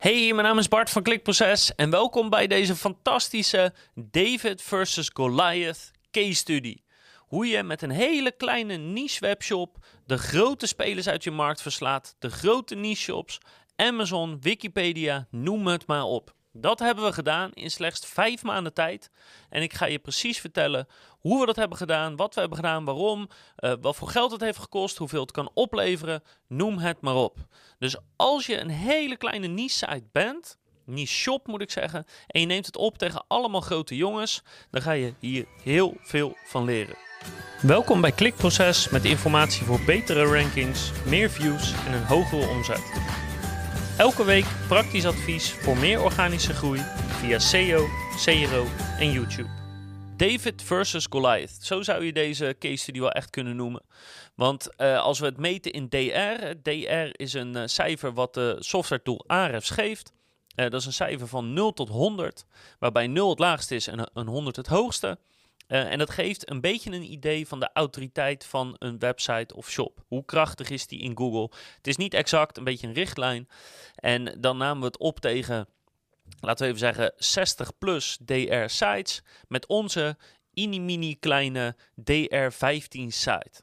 Hey, mijn naam is Bart van Klikproces en welkom bij deze fantastische David versus Goliath case study. Hoe je met een hele kleine niche webshop de grote spelers uit je markt verslaat, de grote niche shops, Amazon, Wikipedia, noem het maar op. Dat hebben we gedaan in slechts vijf maanden tijd. En ik ga je precies vertellen hoe we dat hebben gedaan, wat we hebben gedaan, waarom, uh, wat voor geld het heeft gekost, hoeveel het kan opleveren. Noem het maar op. Dus als je een hele kleine niche site bent, niche shop moet ik zeggen, en je neemt het op tegen allemaal grote jongens, dan ga je hier heel veel van leren. Welkom bij Klikproces met informatie voor betere rankings, meer views en een hogere omzet. Elke week praktisch advies voor meer organische groei via SEO, CRO en YouTube. David versus Goliath. Zo zou je deze case study wel echt kunnen noemen. Want uh, als we het meten in DR, DR is een uh, cijfer wat de software tool Ahrefs geeft. Uh, dat is een cijfer van 0 tot 100, waarbij 0 het laagste is en een 100 het hoogste. Uh, en dat geeft een beetje een idee van de autoriteit van een website of shop. Hoe krachtig is die in Google? Het is niet exact, een beetje een richtlijn. En dan namen we het op tegen, laten we even zeggen, 60 plus DR sites met onze mini-mini kleine DR15 site.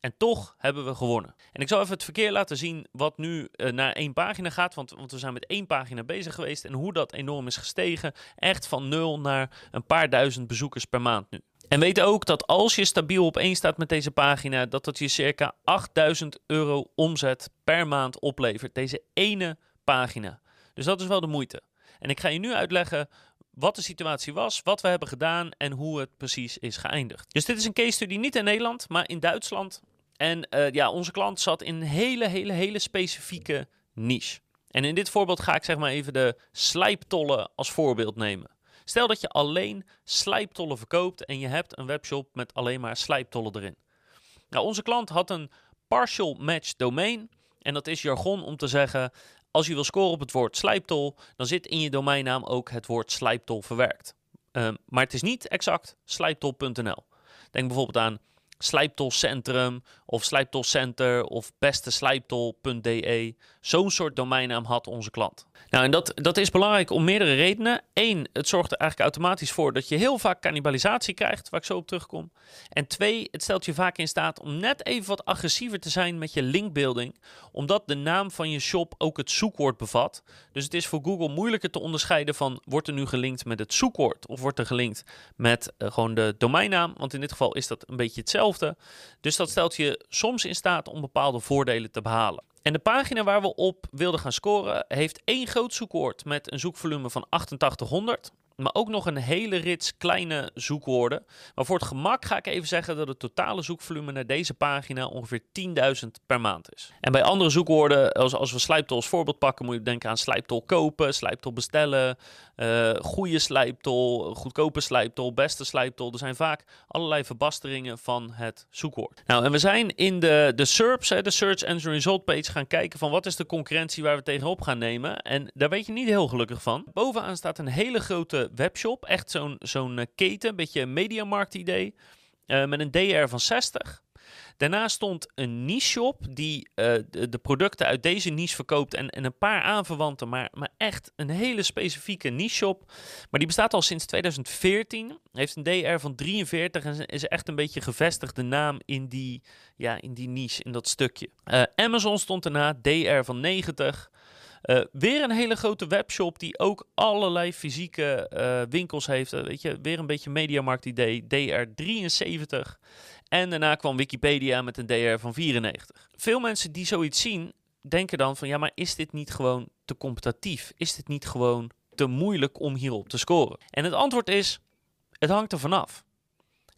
En toch hebben we gewonnen. En ik zal even het verkeer laten zien wat nu uh, naar één pagina gaat. Want, want we zijn met één pagina bezig geweest. En hoe dat enorm is gestegen. Echt van nul naar een paar duizend bezoekers per maand nu. En weet ook dat als je stabiel op één staat met deze pagina, dat dat je circa 8000 euro omzet per maand oplevert. Deze ene pagina. Dus dat is wel de moeite. En ik ga je nu uitleggen wat de situatie was, wat we hebben gedaan en hoe het precies is geëindigd. Dus dit is een case study niet in Nederland, maar in Duitsland. En uh, ja, onze klant zat in een hele, hele, hele specifieke niche. En in dit voorbeeld ga ik zeg maar even de slijptollen als voorbeeld nemen. Stel dat je alleen slijptollen verkoopt en je hebt een webshop met alleen maar slijptollen erin. Nou, onze klant had een partial match domain. En dat is jargon om te zeggen, als je wil scoren op het woord slijptol, dan zit in je domeinnaam ook het woord slijptol verwerkt. Um, maar het is niet exact slijptol.nl. Denk bijvoorbeeld aan slijptolcentrum of slijptolcenter of besteslijptol.de. Zo'n soort domeinnaam had onze klant. Nou, en dat, dat is belangrijk om meerdere redenen. Eén, het zorgt er eigenlijk automatisch voor dat je heel vaak cannibalisatie krijgt, waar ik zo op terugkom. En twee, het stelt je vaak in staat om net even wat agressiever te zijn met je linkbuilding, omdat de naam van je shop ook het zoekwoord bevat. Dus het is voor Google moeilijker te onderscheiden van wordt er nu gelinkt met het zoekwoord of wordt er gelinkt met uh, gewoon de domeinnaam, want in dit geval is dat een beetje hetzelfde. Dus dat stelt je soms in staat om bepaalde voordelen te behalen. En de pagina waar we op wilden gaan scoren heeft één groot zoekwoord met een zoekvolume van 8800 maar ook nog een hele rits kleine zoekwoorden. Maar voor het gemak ga ik even zeggen dat het totale zoekvolume naar deze pagina ongeveer 10.000 per maand is. En bij andere zoekwoorden, als, als we slijptol als voorbeeld pakken, moet je denken aan slijptol kopen, slijptol bestellen, uh, goede slijptol, goedkope slijptol, beste slijptol. Er zijn vaak allerlei verbasteringen van het zoekwoord. Nou, en we zijn in de, de SERPs, de Search Engine Result Page, gaan kijken van wat is de concurrentie waar we tegenop gaan nemen. En daar weet je niet heel gelukkig van. Bovenaan staat een hele grote webshop. Echt zo'n zo'n uh, keten, een beetje mediamarkt idee. Uh, met een DR van 60. Daarna stond een niche shop die uh, de, producten uit deze niche verkoopt en, en een paar aanverwanten, maar, maar echt een hele specifieke niche shop. Maar die bestaat al sinds 2014, heeft een DR van 43 en is echt een beetje gevestigde naam in die, ja, in die niche, in dat stukje. Amazon stond daarna, DR van 90. Uh, weer een hele grote webshop die ook allerlei fysieke uh, winkels heeft. Uh, weet je, weer een beetje Mediamarkt idee. DR73. En daarna kwam Wikipedia met een DR van 94. Veel mensen die zoiets zien, denken dan van ja, maar is dit niet gewoon te competitief? Is dit niet gewoon te moeilijk om hierop te scoren? En het antwoord is: het hangt er vanaf.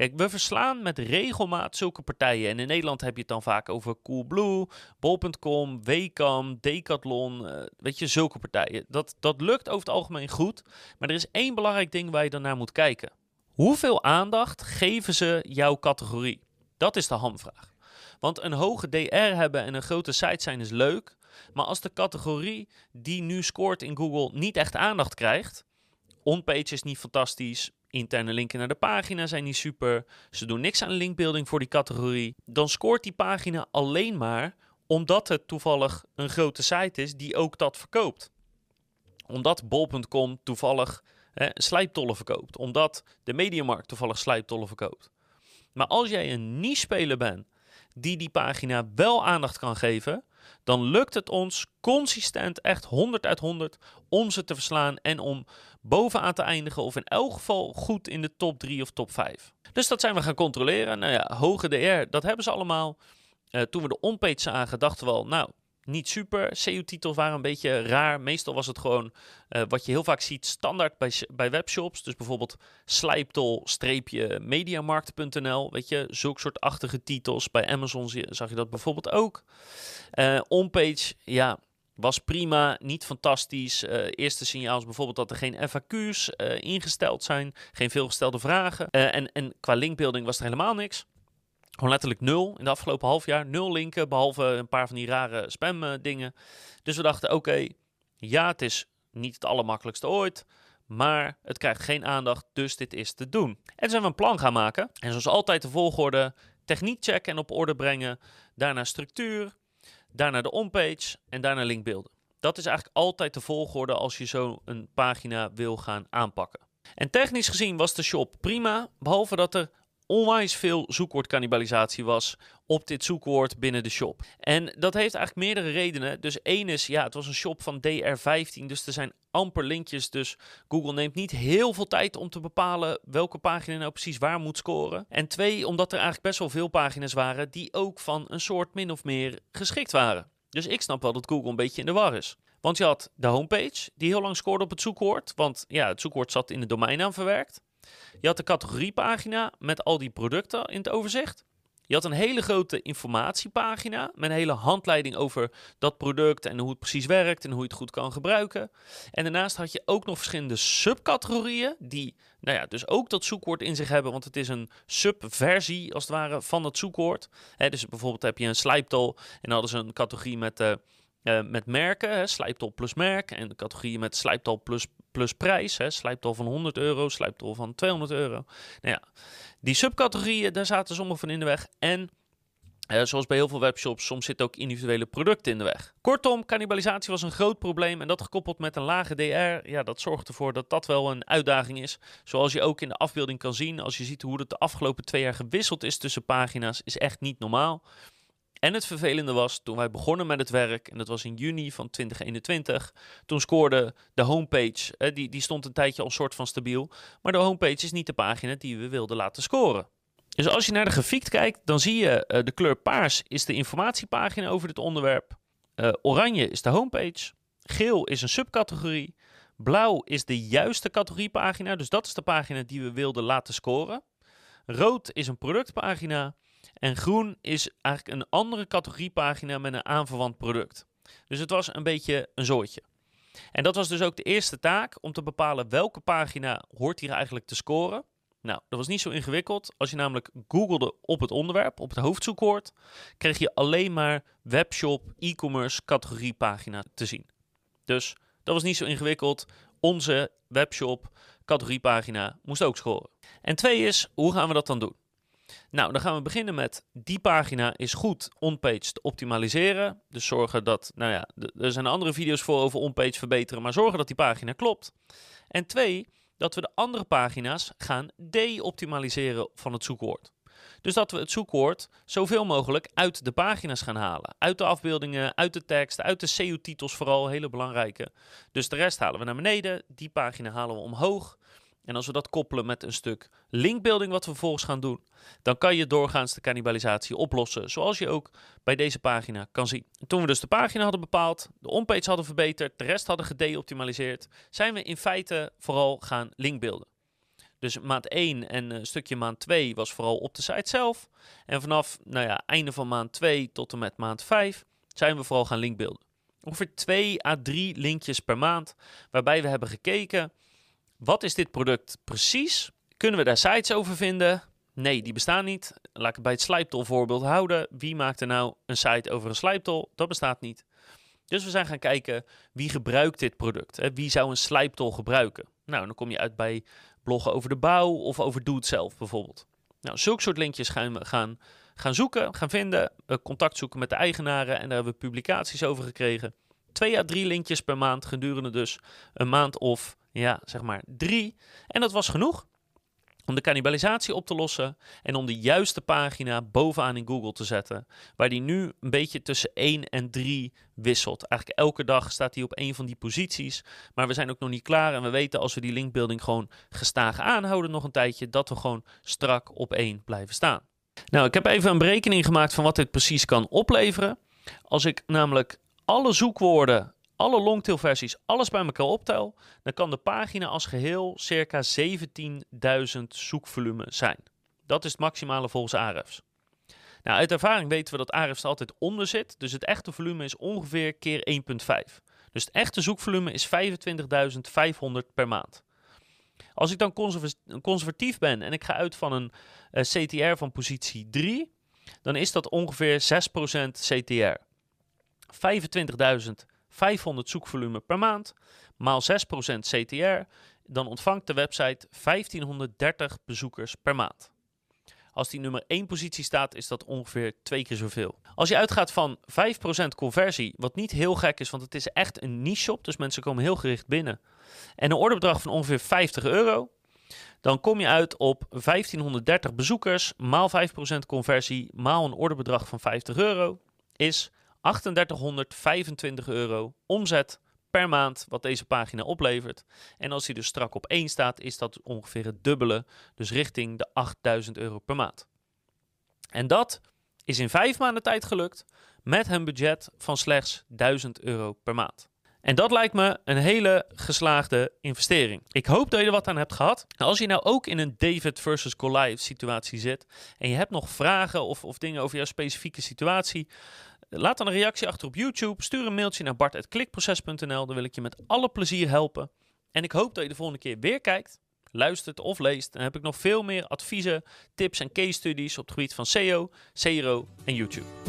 Kijk, we verslaan met regelmaat zulke partijen. En in Nederland heb je het dan vaak over Coolblue, Bol.com, Wecam, Decathlon. Uh, weet je, zulke partijen. Dat, dat lukt over het algemeen goed. Maar er is één belangrijk ding waar je dan naar moet kijken. Hoeveel aandacht geven ze jouw categorie? Dat is de hamvraag. Want een hoge DR hebben en een grote site zijn is leuk. Maar als de categorie die nu scoort in Google niet echt aandacht krijgt. Onpage is niet fantastisch. Interne linken naar de pagina zijn niet super. Ze doen niks aan linkbuilding voor die categorie. Dan scoort die pagina alleen maar omdat het toevallig een grote site is die ook dat verkoopt. omdat bol.com toevallig hè, slijptollen verkoopt. Omdat de Mediamarkt toevallig slijptollen verkoopt. Maar als jij een niche-speler bent die die pagina wel aandacht kan geven, dan lukt het ons consistent, echt 100 uit 100, om ze te verslaan en om bovenaan te eindigen of in elk geval goed in de top 3 of top 5. Dus dat zijn we gaan controleren. Nou ja, hoge DR, dat hebben ze allemaal. Uh, toen we de onpage zagen, dachten we al, nou, niet super. SEO-titels waren een beetje raar. Meestal was het gewoon uh, wat je heel vaak ziet standaard bij, bij webshops. Dus bijvoorbeeld slijptol-mediamarkt.nl. Weet je, zulke soort achtige titels. Bij Amazon zag je dat bijvoorbeeld ook. Uh, onpage, ja, was prima, niet fantastisch. Uh, eerste signaal is bijvoorbeeld dat er geen FAQ's ingesteld zijn. Geen veelgestelde vragen. en, en qua linkbuilding was er helemaal niks. Gewoon letterlijk nul in de afgelopen half jaar. Nul linken, behalve een paar van die rare spam dingen. Dus we dachten, oké, ja, het is niet het allermakkelijkste ooit. Maar het krijgt geen aandacht, dus dit is te doen. En toen zijn we een plan gaan maken. En zoals altijd de volgorde, techniek checken en op orde brengen. Daarna structuur, daarna de onpage en daarna linkbeelden. Dat is eigenlijk altijd de volgorde als je zo een pagina wil gaan aanpakken. En technisch gezien was de shop prima, behalve dat er onwijs veel zoekwoordcannibalisatie was op dit zoekwoord binnen de shop. En dat heeft eigenlijk meerdere redenen. Dus één is, ja, het was een shop van DR15, dus er zijn amper linkjes. Dus Google neemt niet heel veel tijd om te bepalen welke pagina nou precies waar moet scoren. En twee, omdat er eigenlijk best wel veel pagina's waren die ook van een soort min of meer geschikt waren. Dus ik snap wel dat Google een beetje in de war is. Want je had de homepage, die heel lang scoorde op het zoekwoord. Want ja, het zoekwoord zat in de domeinnaam verwerkt. Je had de categoriepagina met al die producten in het overzicht. Je had een hele grote informatiepagina met een hele handleiding over dat product en hoe het precies werkt en hoe je het goed kan gebruiken. En daarnaast had je ook nog verschillende subcategorieën die nou ja, dus ook dat zoekwoord in zich hebben, want het is een subversie als het ware van het zoekwoord. dus bijvoorbeeld heb je een slijptol en dan hadden ze een categorie met... Uh, uh, met merken, hè, slijptol plus merk. En de categorie met slijptol plus, plus prijs. Hè, slijptol van 100 euro, slijptol van 200 euro. Nou ja, die subcategorieën, daar zaten sommige van in de weg. En uh, zoals bij heel veel webshops, soms zitten ook individuele producten in de weg. Kortom, cannibalisatie was een groot probleem en dat gekoppeld met een lage DR, ja, dat zorgt ervoor dat dat wel een uitdaging is. Zoals je ook in de afbeelding kan zien, als je ziet hoe het de afgelopen twee jaar gewisseld is tussen pagina's, is echt niet normaal. En het vervelende was, toen wij begonnen met het werk, en dat was in juni van 2021, toen scoorde de homepage, eh, die, die stond een tijdje al soort van stabiel, maar de homepage is niet de pagina die we wilden laten scoren. Dus als je naar de grafiek kijkt, dan zie je uh, de kleur paars is de informatiepagina over dit onderwerp, uh, oranje is de homepage, geel is een subcategorie, blauw is de juiste categoriepagina, dus dat is de pagina die we wilden laten scoren. Rood is een productpagina en groen is eigenlijk een andere categoriepagina met een aanverwant product. Dus het was een beetje een zooitje. En dat was dus ook de eerste taak om te bepalen welke pagina hoort hier eigenlijk te scoren. Nou, dat was niet zo ingewikkeld. Als je namelijk googelde op het onderwerp, op het hoofdzoekwoord, kreeg je alleen maar webshop, e-commerce categoriepagina te zien. Dus dat was niet zo ingewikkeld. Onze webshop categoriepagina moest ook scoren. En twee is, hoe gaan we dat dan doen? Nou, dan gaan we beginnen met die pagina is goed onpage te optimaliseren. Dus zorgen dat, nou ja, er zijn andere video's voor over onpage verbeteren, maar zorgen dat die pagina klopt. En twee, dat we de andere pagina's gaan de-optimaliseren van het zoekwoord. Dus dat we het zoekwoord zoveel mogelijk uit de pagina's gaan halen. Uit de afbeeldingen, uit de tekst, uit de SEO-titels vooral, hele belangrijke. Dus de rest halen we naar beneden, die pagina halen we omhoog. En als we dat koppelen met een stuk linkbuilding wat we vervolgens gaan doen, dan kan je doorgaans de cannibalisatie oplossen, zoals je ook bij deze pagina kan zien. toen we dus de pagina hadden bepaald, de onpage hadden verbeterd, de rest hadden gedeoptimaliseerd, zijn we in feite vooral gaan linkbeelden. Dus maand 1 en een stukje maand 2 was vooral op de site zelf. En vanaf nou ja, einde van maand 2 tot en met maand 5 zijn we vooral gaan linkbeelden. Ongeveer 2 à 3 linkjes per maand, waarbij we hebben gekeken wat is dit product precies? Kunnen we daar sites over vinden? Nee, die bestaan niet. Laat ik bij het slijptol voorbeeld houden. Wie maakt er nou een site over een slijptol? Dat bestaat niet. Dus we zijn gaan kijken wie gebruikt dit product. Hè? Wie zou een slijptol gebruiken? Nou, dan kom je uit bij bloggen over de bouw of over doe het zelf bijvoorbeeld. Nou, zulke soort linkjes gaan we gaan, gaan zoeken, gaan vinden, contact zoeken met de eigenaren en daar hebben we publicaties over gekregen. Twee à drie linkjes per maand gedurende dus een maand of ja, zeg maar drie. En dat was genoeg om de cannibalisatie op te lossen en om de juiste pagina bovenaan in Google te zetten. Waar die nu een beetje tussen 1 en 3 wisselt. Eigenlijk elke dag staat hij op een van die posities. Maar we zijn ook nog niet klaar en we weten als we die linkbuilding gewoon gestaag aanhouden nog een tijdje, dat we gewoon strak op 1 blijven staan. Nou, ik heb even een berekening gemaakt van wat dit precies kan opleveren. Als ik namelijk alle zoekwoorden alle longtail versies, alles bij elkaar optel, dan kan de pagina als geheel circa 17.000 zoekvolume zijn. Dat is het maximale volgens Ahrefs. Nou, uit ervaring weten we dat Ahrefs er altijd onder zit, dus het echte volume is ongeveer keer 1.5. Dus het echte zoekvolume is 25.500 per maand. Als ik dan conservatief ben en ik ga uit van een eh, CTR van positie 3, dan is dat ongeveer 6% CTR. 25.000 500 zoekvolume per maand, maal 6% CTR, dan ontvangt de website 1530 bezoekers per maand. Als die nummer 1 positie staat, is dat ongeveer twee keer zoveel. Als je uitgaat van 5% conversie, wat niet heel gek is, want het is echt een niche shop, dus mensen komen heel gericht binnen. En een orderbedrag van ongeveer 50 euro, dan kom je uit op 1530 bezoekers, maal 5% conversie, maal een orderbedrag van 50 euro, is 3825 euro omzet per maand wat deze pagina oplevert. En als hij dus strak op 1 staat, is dat ongeveer het dubbele, dus richting de 8000 euro per maand. En dat is in vijf maanden tijd gelukt met een budget van slechts 1000 euro per maand. En dat lijkt me een hele geslaagde investering. Ik hoop dat je er wat aan hebt gehad. Als je nou ook in een David versus Goliath situatie zit en je hebt nog vragen of, of dingen over jouw specifieke situatie, Laat dan een reactie achter op YouTube. Stuur een mailtje naar bart.klikproces.nl. Dan wil ik je met alle plezier helpen. En ik hoop dat je de volgende keer weer kijkt, luistert of leest. Dan heb ik nog veel meer adviezen, tips en case studies op het gebied van SEO, CRO en YouTube.